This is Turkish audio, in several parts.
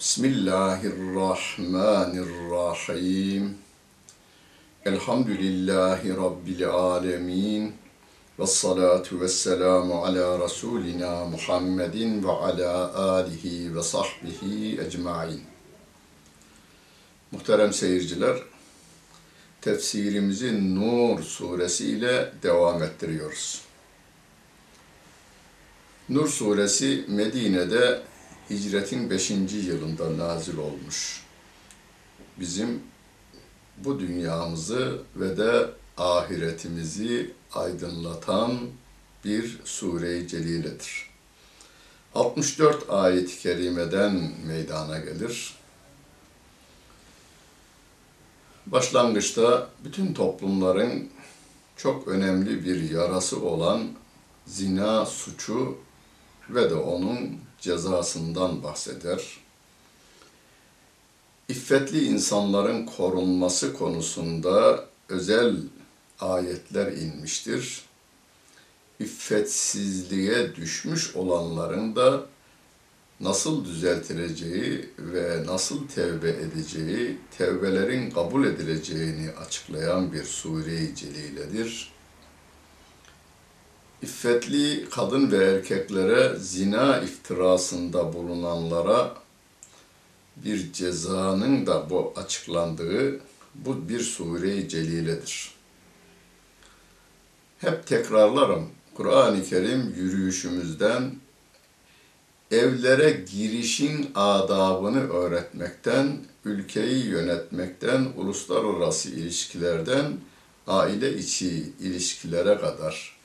Bismillahirrahmanirrahim. Elhamdülillahi Rabbil alemin. Ve salatu ve selamu ala Resulina Muhammedin ve ala alihi ve sahbihi ecmain. Muhterem seyirciler, tefsirimizi Nur suresi ile devam ettiriyoruz. Nur suresi Medine'de hicretin 5. yılında nazil olmuş. Bizim bu dünyamızı ve de ahiretimizi aydınlatan bir sure-i celiledir. 64 ayet-i kerimeden meydana gelir. Başlangıçta bütün toplumların çok önemli bir yarası olan zina suçu ve de onun cezasından bahseder. İffetli insanların korunması konusunda özel ayetler inmiştir. İffetsizliğe düşmüş olanların da nasıl düzeltileceği ve nasıl tevbe edeceği, tevbelerin kabul edileceğini açıklayan bir sure-i celiledir. İffetli kadın ve erkeklere zina iftirasında bulunanlara bir cezanın da bu açıklandığı bu bir sure-i celiledir. Hep tekrarlarım. Kur'an-ı Kerim yürüyüşümüzden evlere girişin adabını öğretmekten, ülkeyi yönetmekten, uluslararası ilişkilerden, aile içi ilişkilere kadar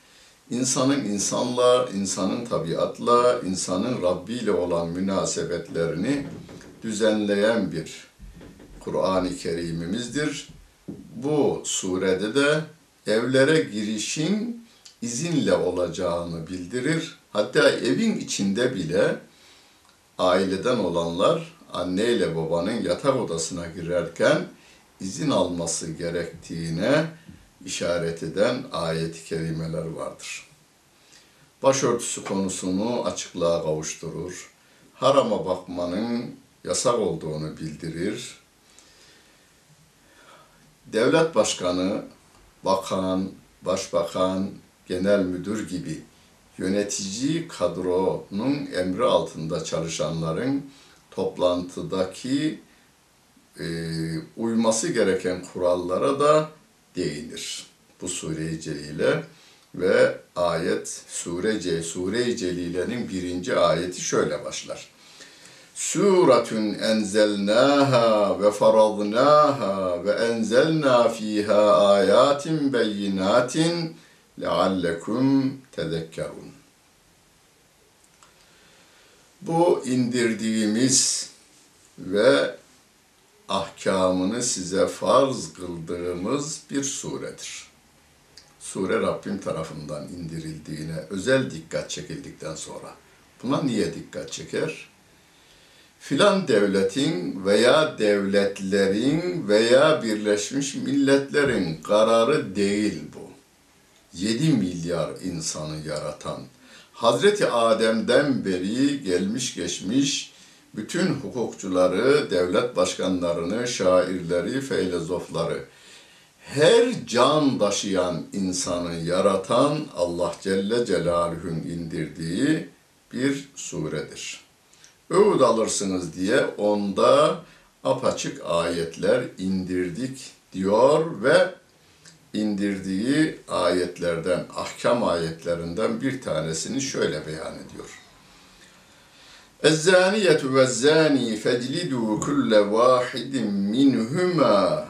insanın insanla, insanın tabiatla, insanın Rabbi ile olan münasebetlerini düzenleyen bir Kur'an-ı Kerim'imizdir. Bu surede de evlere girişin izinle olacağını bildirir. Hatta evin içinde bile aileden olanlar anne ile babanın yatak odasına girerken izin alması gerektiğine işaret eden ayet-i kerimeler vardır. Başörtüsü konusunu açıklığa kavuşturur. Harama bakmanın yasak olduğunu bildirir. devlet başkanı, bakan, başbakan, genel müdür gibi yönetici kadronun emri altında çalışanların toplantıdaki e, uyması gereken kurallara da değinir. Bu sure-i celile ve ayet sure, sure-i celilenin birinci ayeti şöyle başlar. Suratun enzelnaha ve faradnaha ve enzelna fiha ayatin beyinatin leallekum tezekkerun. Bu indirdiğimiz ve ahkamını size farz kıldığımız bir suredir. Sure Rabbim tarafından indirildiğine özel dikkat çekildikten sonra. Buna niye dikkat çeker? Filan devletin veya devletlerin veya Birleşmiş Milletler'in kararı değil bu. 7 milyar insanı yaratan, Hazreti Adem'den beri gelmiş geçmiş bütün hukukçuları, devlet başkanlarını, şairleri, filozofları, her can taşıyan insanı yaratan Allah Celle Celaluhu'nun indirdiği bir suredir. Öğüt alırsınız diye onda apaçık ayetler indirdik diyor ve indirdiği ayetlerden, ahkam ayetlerinden bir tanesini şöyle beyan ediyor. Ezzaniyetu ve zani feclidu kulle vahidin minhuma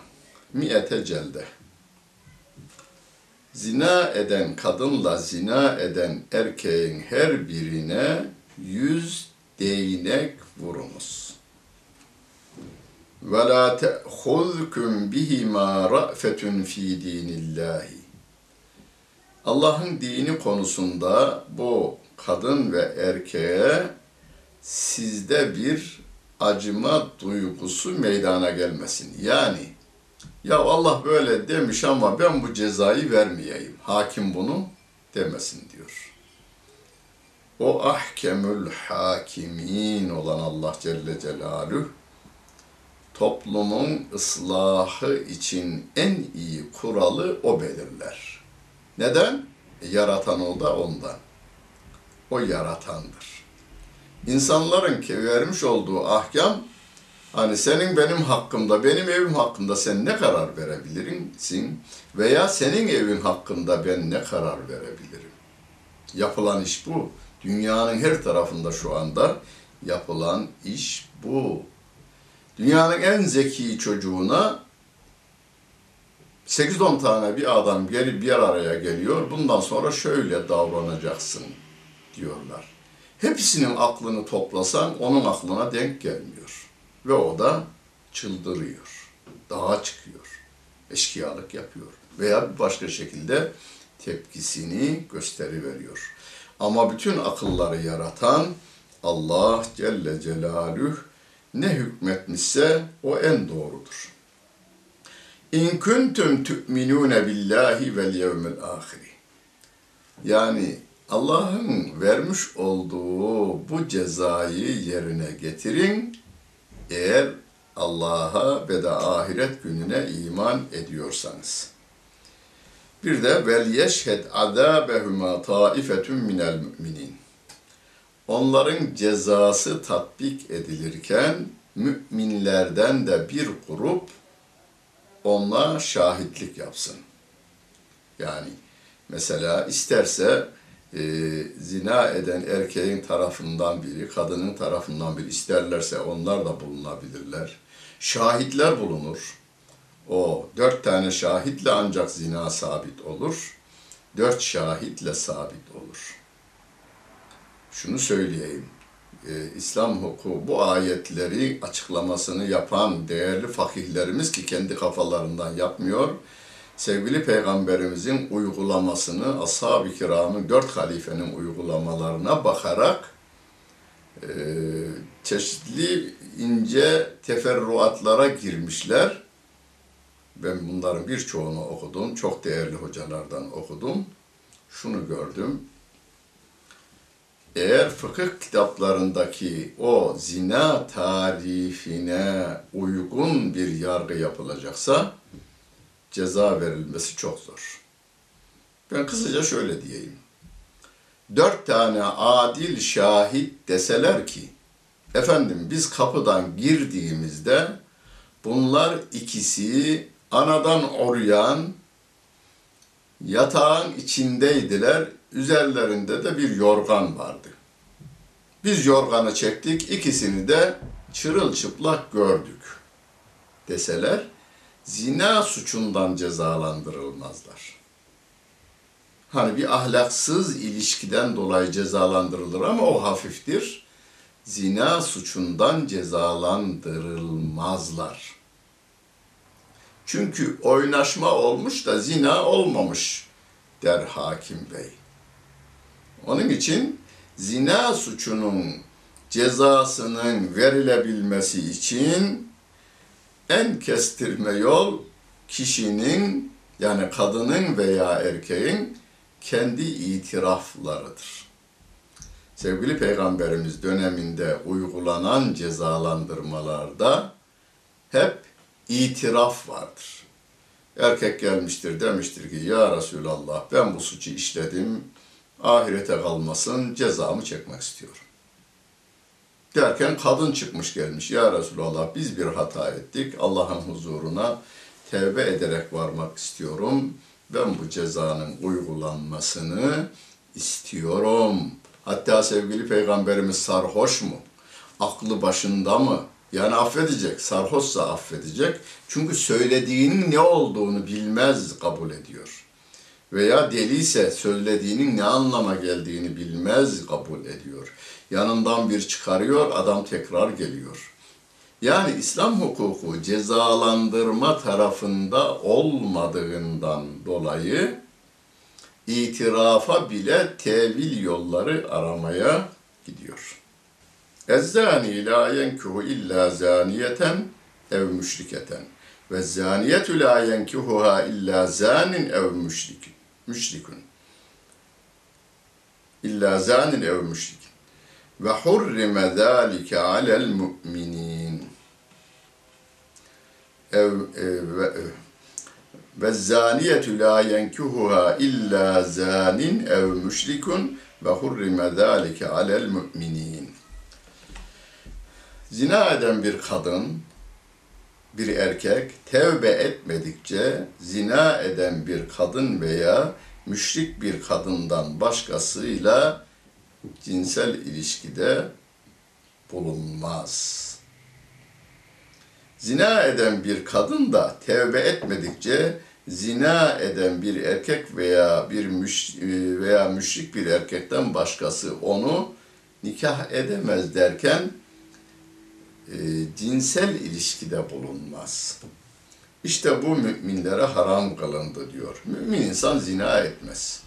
mi'ete celde. Zina eden kadınla zina eden erkeğin her birine yüz değnek vurunuz. Ve la te'huzküm bihima ra'fetun fi dinillahi. Allah'ın dini konusunda bu kadın ve erkeğe sizde bir acıma duygusu meydana gelmesin. Yani ya Allah böyle demiş ama ben bu cezayı vermeyeyim. Hakim bunu demesin diyor. O ahkemül hakimin olan Allah Celle Celaluhu toplumun ıslahı için en iyi kuralı o belirler. Neden? E, yaratan o da ondan. O yaratandır. İnsanların ki vermiş olduğu ahkam, hani senin benim hakkımda, benim evim hakkında sen ne karar verebilirsin veya senin evin hakkında ben ne karar verebilirim? Yapılan iş bu. Dünyanın her tarafında şu anda yapılan iş bu. Dünyanın en zeki çocuğuna 8-10 tane bir adam gelip bir araya geliyor. Bundan sonra şöyle davranacaksın diyorlar. Hepsinin aklını toplasan onun aklına denk gelmiyor. Ve o da çıldırıyor. Dağa çıkıyor. Eşkıyalık yapıyor. Veya bir başka şekilde tepkisini gösteri veriyor. Ama bütün akılları yaratan Allah Celle Celaluhu ne hükmetmişse o en doğrudur. İn kuntum tu'minune billahi vel yevmil ahiri. Yani Allah'ın vermiş olduğu bu cezayı yerine getirin eğer Allah'a ve de ahiret gününe iman ediyorsanız. Bir de vel yeşhed azabehuma taifetun minel müminin onların cezası tatbik edilirken müminlerden de bir grup onunla şahitlik yapsın. Yani mesela isterse e, zina eden erkeğin tarafından biri, kadının tarafından biri isterlerse onlar da bulunabilirler. Şahitler bulunur. O dört tane şahitle ancak zina sabit olur. Dört şahitle sabit olur şunu söyleyeyim. Ee, İslam hukuku bu ayetleri açıklamasını yapan değerli fakihlerimiz ki kendi kafalarından yapmıyor. Sevgili Peygamberimizin uygulamasını ashab-ı kiramın dört halifenin uygulamalarına bakarak e, çeşitli ince teferruatlara girmişler. Ben bunların birçoğunu okudum. Çok değerli hocalardan okudum. Şunu gördüm eğer fıkıh kitaplarındaki o zina tarifine uygun bir yargı yapılacaksa ceza verilmesi çok zor. Ben kısaca şöyle diyeyim. Dört tane adil şahit deseler ki, efendim biz kapıdan girdiğimizde bunlar ikisi anadan oryan yatağın içindeydiler. Üzerlerinde de bir yorgan vardı. Biz yorganı çektik, ikisini de çırılçıplak gördük deseler, zina suçundan cezalandırılmazlar. Hani bir ahlaksız ilişkiden dolayı cezalandırılır ama o hafiftir. Zina suçundan cezalandırılmazlar. Çünkü oynaşma olmuş da zina olmamış der hakim bey. Onun için zina suçunun cezasının verilebilmesi için en kestirme yol kişinin yani kadının veya erkeğin kendi itiraflarıdır. Sevgili Peygamberimiz döneminde uygulanan cezalandırmalarda hep itiraf vardır. Erkek gelmiştir demiştir ki ya Resulallah ben bu suçu işledim, ahirete kalmasın cezamı çekmek istiyorum. Derken kadın çıkmış gelmiş ya Resulallah biz bir hata ettik Allah'ın huzuruna tevbe ederek varmak istiyorum. Ben bu cezanın uygulanmasını istiyorum. Hatta sevgili peygamberimiz sarhoş mu? Aklı başında mı? Yani affedecek. Sarhoşsa affedecek. Çünkü söylediğinin ne olduğunu bilmez kabul ediyor. Veya deliyse söylediğinin ne anlama geldiğini bilmez kabul ediyor. Yanından bir çıkarıyor, adam tekrar geliyor. Yani İslam hukuku cezalandırma tarafında olmadığından dolayı itirafa bile tevil yolları aramaya gidiyor. Ezzani la yenkuhu illa zaniyeten ev müşriketen ve zaniyetu la yenkuhuha illa zanin ev müşrik müşrikun. İlla zanin ev müşrik. Ve hurrime zâlike alel mu'minin. Ev, ev, ve, ve zaniyetü la yenkuhuha illa zanin ev müşrikun ve hurrime zâlike alel mu'minin. Zina eden bir kadın, bir erkek tevbe etmedikçe zina eden bir kadın veya müşrik bir kadından başkasıyla cinsel ilişkide bulunmaz. Zina eden bir kadın da tevbe etmedikçe zina eden bir erkek veya bir müş veya müşrik bir erkekten başkası onu nikah edemez derken e, cinsel ilişkide bulunmaz. İşte bu müminlere haram kılındı diyor. Mümin insan zina etmez.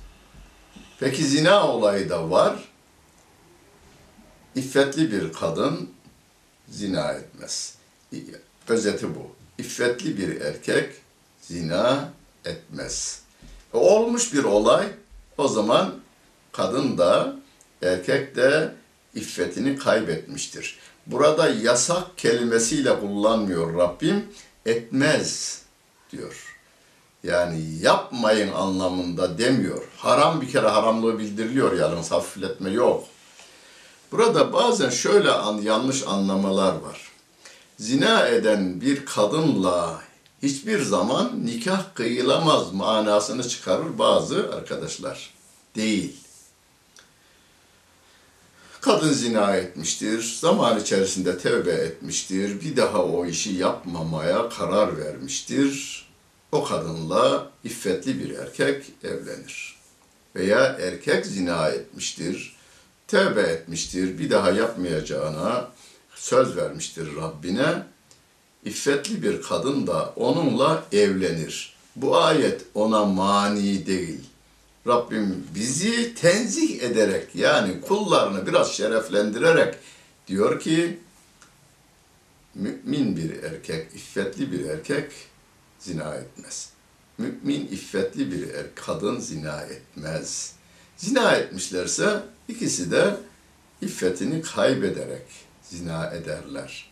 Peki zina olayı da var. İffetli bir kadın zina etmez. Özeti bu. İffetli bir erkek zina etmez. E, olmuş bir olay o zaman kadın da erkek de iffetini kaybetmiştir. Burada yasak kelimesiyle kullanmıyor Rabbim. Etmez diyor. Yani yapmayın anlamında demiyor. Haram bir kere haramlığı bildiriliyor yalnız hafifletme yok. Burada bazen şöyle an, yanlış anlamalar var. Zina eden bir kadınla hiçbir zaman nikah kıyılamaz manasını çıkarır bazı arkadaşlar. Değil. Kadın zina etmiştir, zaman içerisinde tevbe etmiştir, bir daha o işi yapmamaya karar vermiştir. O kadınla iffetli bir erkek evlenir. Veya erkek zina etmiştir, tevbe etmiştir, bir daha yapmayacağına söz vermiştir Rabbine. İffetli bir kadın da onunla evlenir. Bu ayet ona mani değil Rabbim bizi tenzih ederek yani kullarını biraz şereflendirerek diyor ki mümin bir erkek, iffetli bir erkek zina etmez. Mümin iffetli bir er, kadın zina etmez. Zina etmişlerse ikisi de iffetini kaybederek zina ederler.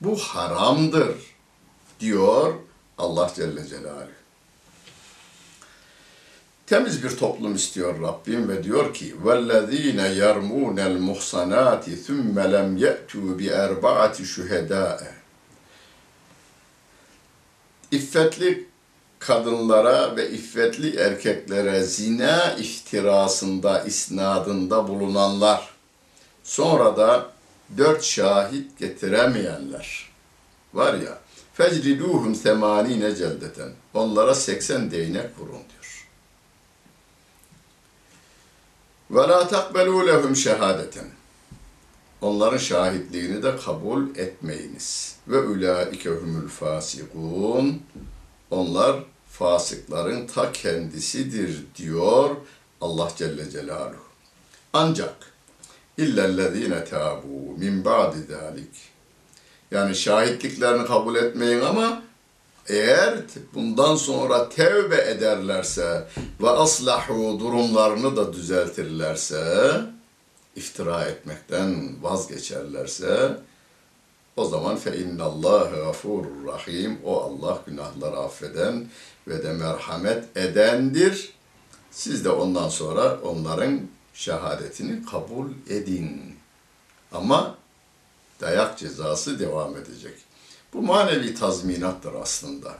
Bu haramdır diyor Allah Celle Celaluhu. Temiz bir toplum istiyor Rabbim ve diyor ki وَالَّذ۪ينَ يَرْمُونَ الْمُحْصَنَاتِ ثُمَّ لَمْ يَأْتُوا بِأَرْبَعَةِ شُهَدَاءَ İffetli kadınlara ve iffetli erkeklere zina iftirasında, isnadında bulunanlar, sonra da dört şahit getiremeyenler var ya, fecriduhum semanine celdeten. Onlara 80 değnek vurun diyor. Ve la takbelu lehum şehadeten. Onların şahitliğini de kabul etmeyiniz. Ve ulaike humul fasikun. Onlar fasıkların ta kendisidir diyor Allah Celle Celaluhu. Ancak illellezine tabu min ba'di zalik. Yani şahitliklerini kabul etmeyin ama eğer bundan sonra tevbe ederlerse ve aslahu durumlarını da düzeltirlerse, iftira etmekten vazgeçerlerse, o zaman fe innallâhe gafurur rahim. O Allah günahları affeden ve de merhamet edendir. Siz de ondan sonra onların şehadetini kabul edin. Ama dayak cezası devam edecek. Bu manevi tazminattır aslında.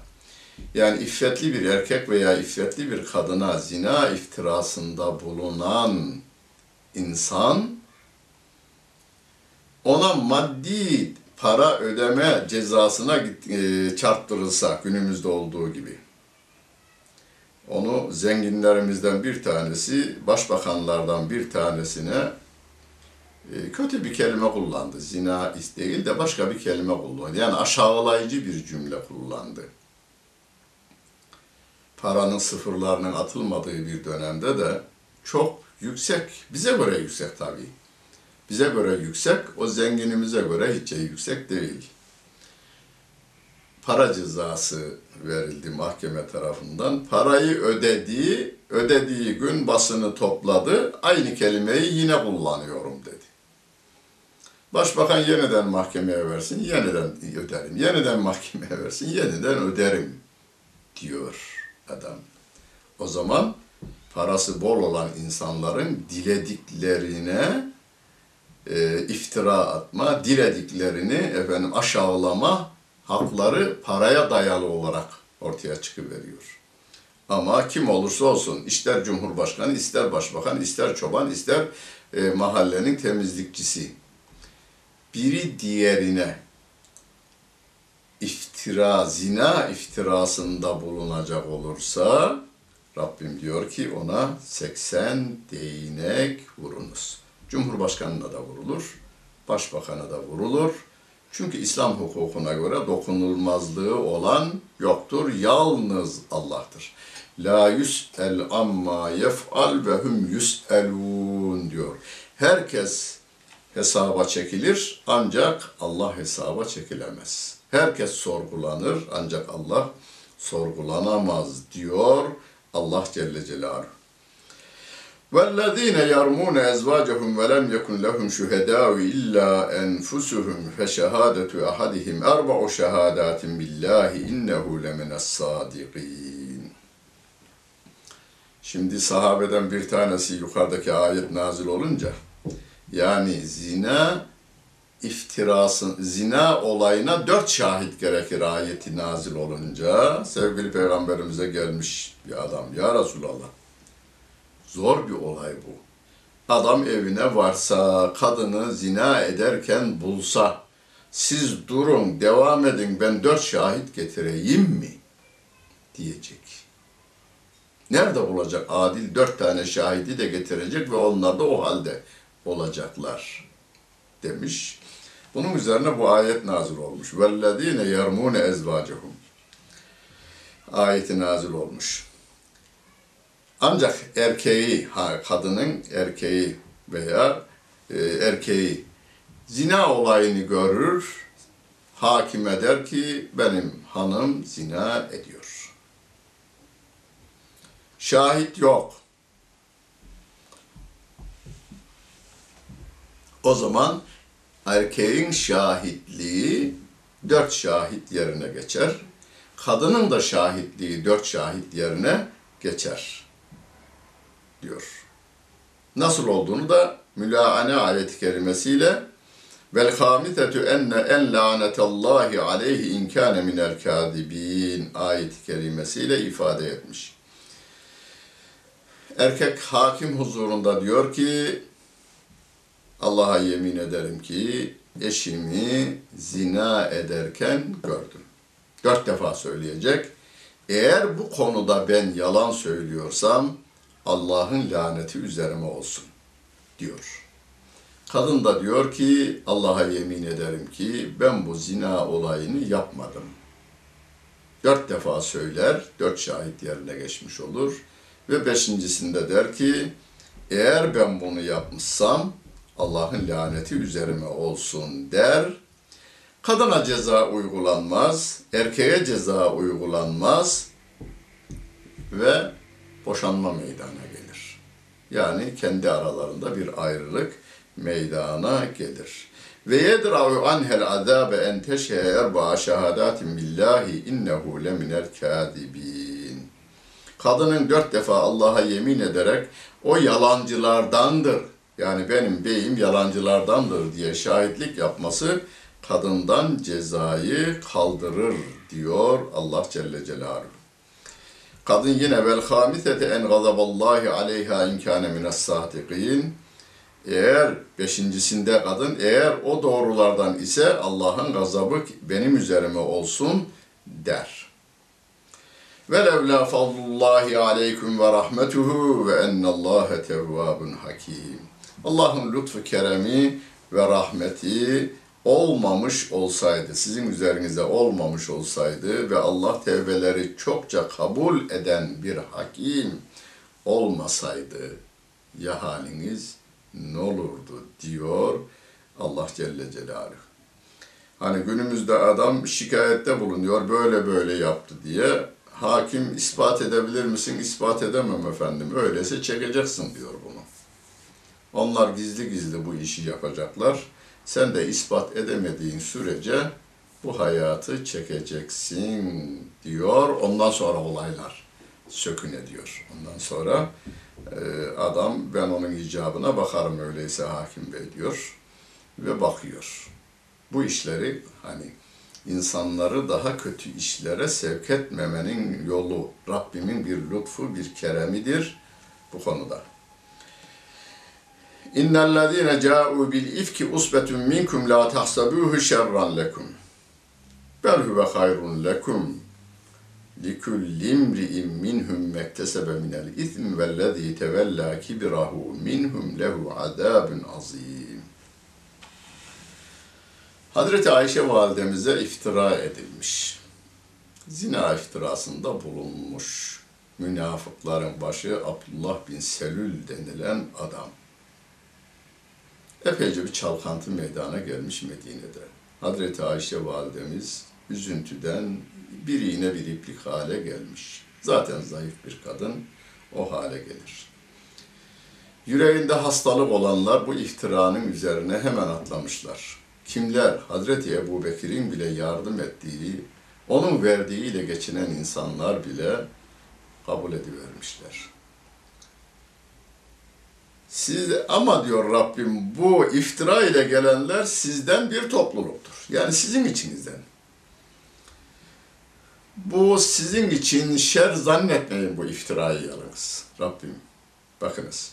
Yani iffetli bir erkek veya iffetli bir kadına zina iftirasında bulunan insan ona maddi para ödeme cezasına e, çarptırılsa günümüzde olduğu gibi. Onu zenginlerimizden bir tanesi, başbakanlardan bir tanesine kötü bir kelime kullandı. Zina değil de başka bir kelime kullandı. Yani aşağılayıcı bir cümle kullandı. Paranın sıfırlarının atılmadığı bir dönemde de çok yüksek, bize göre yüksek tabii. Bize göre yüksek, o zenginimize göre hiç yüksek değil. Para cezası verildi mahkeme tarafından. Parayı ödediği, ödediği gün basını topladı. Aynı kelimeyi yine kullanıyorum dedi. Başbakan yeniden mahkemeye versin, yeniden öderim. Yeniden mahkemeye versin, yeniden öderim diyor adam. O zaman parası bol olan insanların dilediklerine e, iftira atma, dilediklerini efendim aşağılama hakları paraya dayalı olarak ortaya çıkıveriyor. Ama kim olursa olsun, ister cumhurbaşkanı, ister başbakan, ister çoban, ister e, mahallenin temizlikçisi, biri diğerine iftira, zina iftirasında bulunacak olursa Rabbim diyor ki ona 80 değnek vurunuz. Cumhurbaşkanına da vurulur, başbakana da vurulur. Çünkü İslam hukukuna göre dokunulmazlığı olan yoktur. Yalnız Allah'tır. La yüs'el amma yef'al ve hum yüs'elun diyor. Herkes hesaba çekilir ancak Allah hesaba çekilemez. Herkes sorgulanır ancak Allah sorgulanamaz diyor Allah Celle Celaluhu. وَالَّذ۪ينَ يَرْمُونَ اَزْوَاجَهُمْ وَلَمْ يَكُنْ لَهُمْ شُهَدَاءُ إِلَّا أَنْفُسُهُمْ فَشَهَادَةُ أَحَدِهِمْ أَرْبَعُ شَهَادَاتٍ بِاللّٰهِ اِنَّهُ لَمِنَ الصَّادِقِينَ Şimdi sahabeden bir tanesi yukarıdaki ayet nazil olunca yani zina iftirasın, zina olayına dört şahit gerekir ayeti nazil olunca sevgili peygamberimize gelmiş bir adam. Ya Resulallah zor bir olay bu. Adam evine varsa, kadını zina ederken bulsa, siz durun, devam edin, ben dört şahit getireyim mi? Diyecek. Nerede bulacak adil dört tane şahidi de getirecek ve onlar da o halde olacaklar demiş. Bunun üzerine bu ayet nazil olmuş. Vellezine yermune ezvacuhum. Ayeti nazil olmuş. Ancak erkeği, ha, kadının erkeği veya e, erkeği zina olayını görür, hakime der ki benim hanım zina ediyor. Şahit yok, O zaman erkeğin şahitliği dört şahit yerine geçer. Kadının da şahitliği dört şahit yerine geçer. diyor. Nasıl olduğunu da mülaane ayeti kerimesiyle vel hamisetu enne en lanetallahi aleyhi in kâne minel kâzibîn ayeti kerimesiyle ifade etmiş. Erkek hakim huzurunda diyor ki Allah'a yemin ederim ki eşimi zina ederken gördüm. Dört defa söyleyecek. Eğer bu konuda ben yalan söylüyorsam Allah'ın laneti üzerime olsun diyor. Kadın da diyor ki Allah'a yemin ederim ki ben bu zina olayını yapmadım. Dört defa söyler, dört şahit yerine geçmiş olur ve beşincisinde der ki eğer ben bunu yapmışsam Allah'ın laneti üzerime olsun der. Kadına ceza uygulanmaz, erkeğe ceza uygulanmaz ve boşanma meydana gelir. Yani kendi aralarında bir ayrılık meydana gelir. Ve yedra'u anhel azabe en teşhe erba'a şehadatin billahi innehu leminel kâzibîn. Kadının dört defa Allah'a yemin ederek o yalancılardandır. Yani benim beyim yalancılardandır diye şahitlik yapması kadından cezayı kaldırır diyor Allah Celle Celaluhu. Kadın yine vel hamisete en gazaballahi aleyha in kâne mines sadiqin. Eğer beşincisinde kadın eğer o doğrulardan ise Allah'ın gazabı benim üzerime olsun der. Ve levla fadlullahi aleyküm ve rahmetuhu ve ennallâhe tevvâbun hakim. Allah'ın lütfu keremi ve rahmeti olmamış olsaydı, sizin üzerinize olmamış olsaydı ve Allah tevbeleri çokça kabul eden bir hakim olmasaydı ya haliniz ne olurdu diyor Allah Celle Celaluhu. Hani günümüzde adam şikayette bulunuyor böyle böyle yaptı diye hakim ispat edebilir misin? İspat edemem efendim. Öyleyse çekeceksin diyor bunu. Onlar gizli gizli bu işi yapacaklar. Sen de ispat edemediğin sürece bu hayatı çekeceksin diyor. Ondan sonra olaylar sökün ediyor. Ondan sonra e, adam ben onun icabına bakarım öyleyse hakim bey diyor ve bakıyor. Bu işleri hani insanları daha kötü işlere sevk etmemenin yolu Rabbimin bir lütfu, bir keremidir bu konuda. İnnellezîne câ'û bil ifki usbetun minkum la tahsabûhu şerran lekum. Bel huve hayrun lekum. Likulli imri'in minhum mektesebe minel izm vellezî tevellâ kibrahu minhum lehu azâbun azîm. Hazreti Ayşe validemize iftira edilmiş. Zina iftirasında bulunmuş. Münafıkların başı Abdullah bin Selül denilen adam epeyce bir çalkantı meydana gelmiş Medine'de. Hazreti Ayşe validemiz üzüntüden bir iğne bir iplik hale gelmiş. Zaten zayıf bir kadın o hale gelir. Yüreğinde hastalık olanlar bu iftiranın üzerine hemen atlamışlar. Kimler Hazreti Ebu Bekir'in bile yardım ettiği, onun verdiğiyle geçinen insanlar bile kabul edivermişler. Siz ama diyor Rabbim bu iftira ile gelenler sizden bir topluluktur. Yani sizin içinizden. Bu sizin için şer zannetmeyin bu iftirayı yalnız. Rabbim bakınız.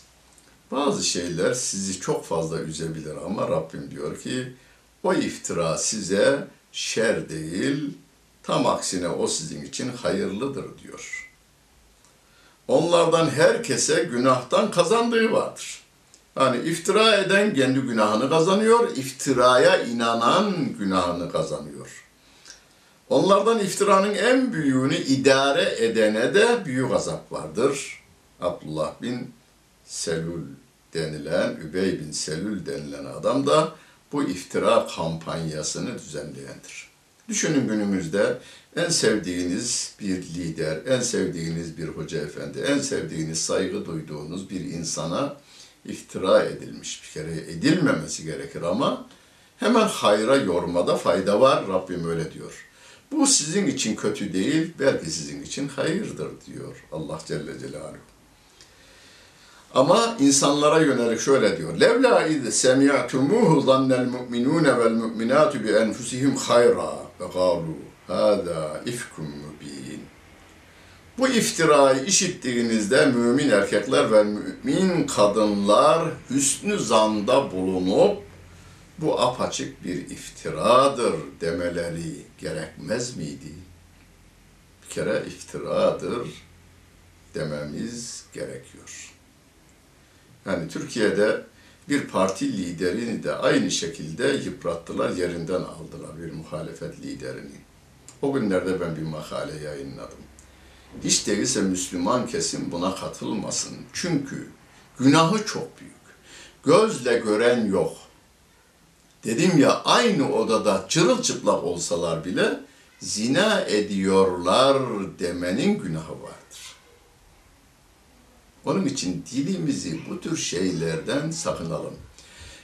Bazı şeyler sizi çok fazla üzebilir ama Rabbim diyor ki o iftira size şer değil, tam aksine o sizin için hayırlıdır diyor. Onlardan herkese günahtan kazandığı vardır. Hani iftira eden kendi günahını kazanıyor, iftiraya inanan günahını kazanıyor. Onlardan iftiranın en büyüğünü idare edene de büyük azap vardır. Abdullah bin Selül denilen, Übey bin Selül denilen adam da bu iftira kampanyasını düzenleyendir. Düşünün günümüzde en sevdiğiniz bir lider, en sevdiğiniz bir hoca efendi, en sevdiğiniz saygı duyduğunuz bir insana iftira edilmiş. Bir kere edilmemesi gerekir ama hemen hayra yormada fayda var. Rabbim öyle diyor. Bu sizin için kötü değil, belki sizin için hayırdır diyor Allah Celle Celaluhu. Ama insanlara yönelik şöyle diyor. Levla iz semi'tumuhu zannel mu'minune vel mu'minatu bi enfusihim hayra ve galu hada ifkum mubin. Bu iftirayı işittiğinizde mümin erkekler ve mümin kadınlar hüsnü zanda bulunup bu apaçık bir iftiradır demeleri gerekmez miydi? Bir kere iftiradır dememiz gerekiyor. Yani Türkiye'de bir parti liderini de aynı şekilde yıprattılar, yerinden aldılar bir muhalefet liderini. O günlerde ben bir makale yayınladım. Hiç değilse Müslüman kesim buna katılmasın. Çünkü günahı çok büyük. Gözle gören yok. Dedim ya aynı odada çırılçıplak olsalar bile zina ediyorlar demenin günahı vardır. Onun için dilimizi bu tür şeylerden sakınalım.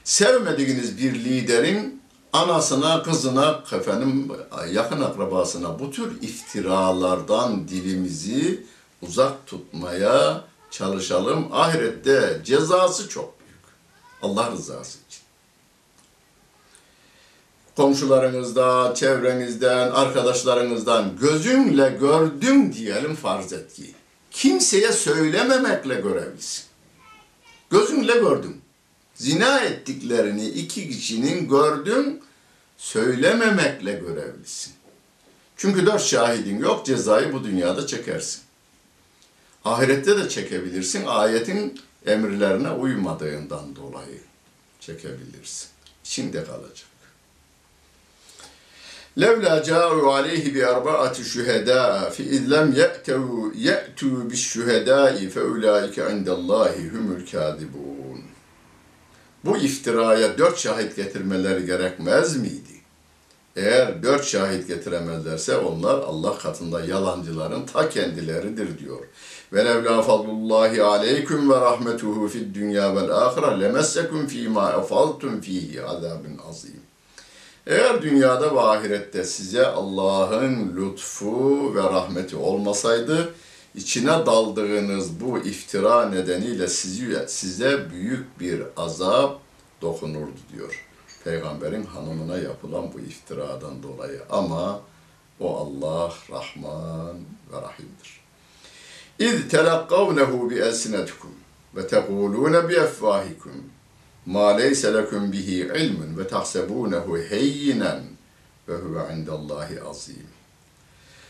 Sevmediğiniz bir liderin anasına, kızına, efendim yakın akrabasına bu tür iftiralardan dilimizi uzak tutmaya çalışalım. Ahirette cezası çok büyük. Allah rızası için. Komşularınızda, çevrenizden, arkadaşlarınızdan gözümle gördüm diyelim farz et ki. Kimseye söylememekle görevlisin. Gözümle gördüm. Zina ettiklerini iki kişinin gördüm, söylememekle görevlisin. Çünkü dört şahidin yok, cezayı bu dünyada çekersin. Ahirette de çekebilirsin, ayetin emirlerine uymadığından dolayı çekebilirsin. İçinde kalacak. Levla ca'u aleyhi bi arba'ati şühedâ fi izlem ye'tevu ye'tu bis şühedâi fe ulaike indallahi humul kâzibûn. Bu iftiraya dört şahit getirmeleri gerekmez miydi? Eğer dört şahit getiremezlerse onlar Allah katında yalancıların ta kendileridir diyor. Ve levla fadlullahi aleyküm ve rahmetuhu fid dünya vel ahire lemessekum fîmâ efaltum fîhî azâbun azîm. Eğer dünyada ve ahirette size Allah'ın lütfu ve rahmeti olmasaydı, içine daldığınız bu iftira nedeniyle sizi, size büyük bir azap dokunurdu diyor. Peygamberin hanımına yapılan bu iftiradan dolayı. Ama o Allah Rahman ve Rahim'dir. İz telakkavnehu bi elsinetikum ve tekulune bi efvahikum ma leyse lekum bihi ilmun ve tahsebunehu heyyinen ve huve indallahi azim.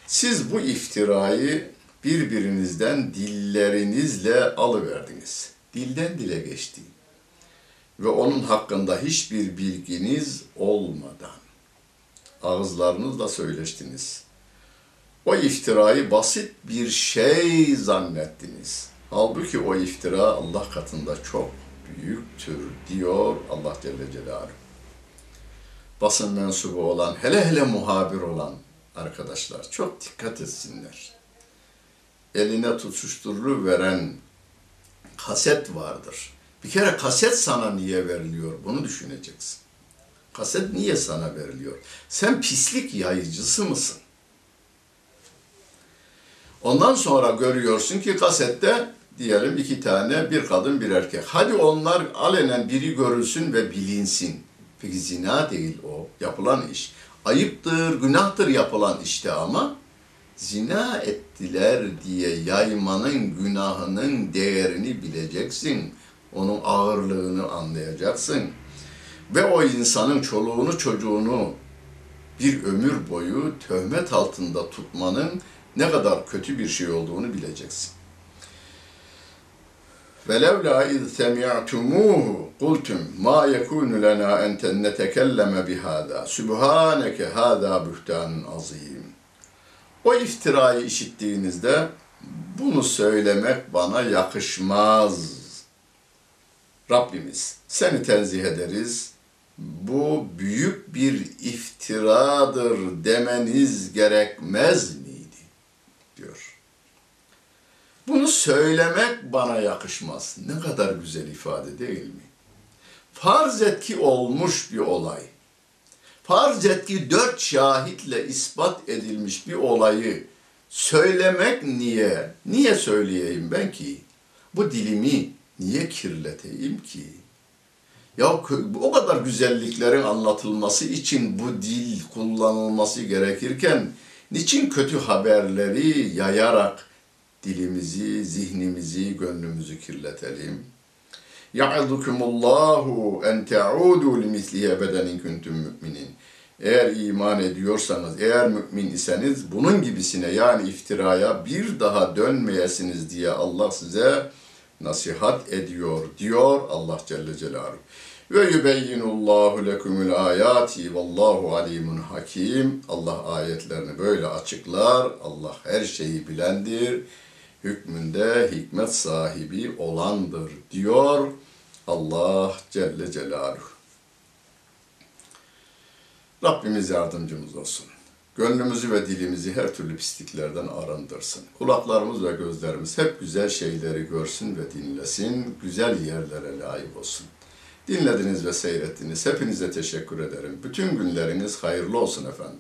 Siz bu iftirayı birbirinizden dillerinizle alıverdiniz. Dilden dile geçti. Ve onun hakkında hiçbir bilginiz olmadan ağızlarınızla söyleştiniz. O iftirayı basit bir şey zannettiniz. Halbuki o iftira Allah katında çok büyüktür diyor Allah Celle Celaluhu. Basın mensubu olan, hele hele muhabir olan arkadaşlar çok dikkat etsinler. Eline tutuşturulu veren kaset vardır. Bir kere kaset sana niye veriliyor bunu düşüneceksin. Kaset niye sana veriliyor? Sen pislik yayıcısı mısın? Ondan sonra görüyorsun ki kasette diyelim iki tane bir kadın bir erkek. Hadi onlar alenen biri görülsün ve bilinsin. Peki zina değil o yapılan iş. Ayıptır, günahtır yapılan işte ama zina ettiler diye yaymanın günahının değerini bileceksin. Onun ağırlığını anlayacaksın. Ve o insanın çoluğunu çocuğunu bir ömür boyu töhmet altında tutmanın ne kadar kötü bir şey olduğunu bileceksin. وَلَوْلَا اِذْ سَمِعْتُمُوهُ قُلْتُمْ مَا يَكُونُ لَنَا اَنْ نَتَكَلَّمَ بِهَذَا سُبْحَانَكَ هَذَا بُهْتَانٌ azim. O iftirayı işittiğinizde bunu söylemek bana yakışmaz. Rabbimiz seni tenzih ederiz. Bu büyük bir iftiradır demeniz gerekmez miydi? Bunu söylemek bana yakışmaz. Ne kadar güzel ifade değil mi? Farz et ki olmuş bir olay. Farz et ki dört şahitle ispat edilmiş bir olayı söylemek niye? Niye söyleyeyim ben ki? Bu dilimi niye kirleteyim ki? Ya o kadar güzelliklerin anlatılması için bu dil kullanılması gerekirken niçin kötü haberleri yayarak dilimizi, zihnimizi, gönlümüzü kirletelim? Ya'dukumullahu en te'udu limislihi ebeden in kuntum müminin. Eğer iman ediyorsanız, eğer mümin iseniz bunun gibisine yani iftiraya bir daha dönmeyesiniz diye Allah size nasihat ediyor diyor Allah Celle Celaluhu. Ve yubeyyinullahu lekumul ayati vallahu alimun hakim. Allah ayetlerini böyle açıklar. Allah her şeyi bilendir. Hükmünde hikmet sahibi olandır diyor Allah Celle Celaluhu. Rabbimiz yardımcımız olsun. Gönlümüzü ve dilimizi her türlü pisliklerden arındırsın. Kulaklarımız ve gözlerimiz hep güzel şeyleri görsün ve dinlesin. Güzel yerlere layık olsun. Dinlediniz ve seyrettiniz. Hepinize teşekkür ederim. Bütün günleriniz hayırlı olsun efendim.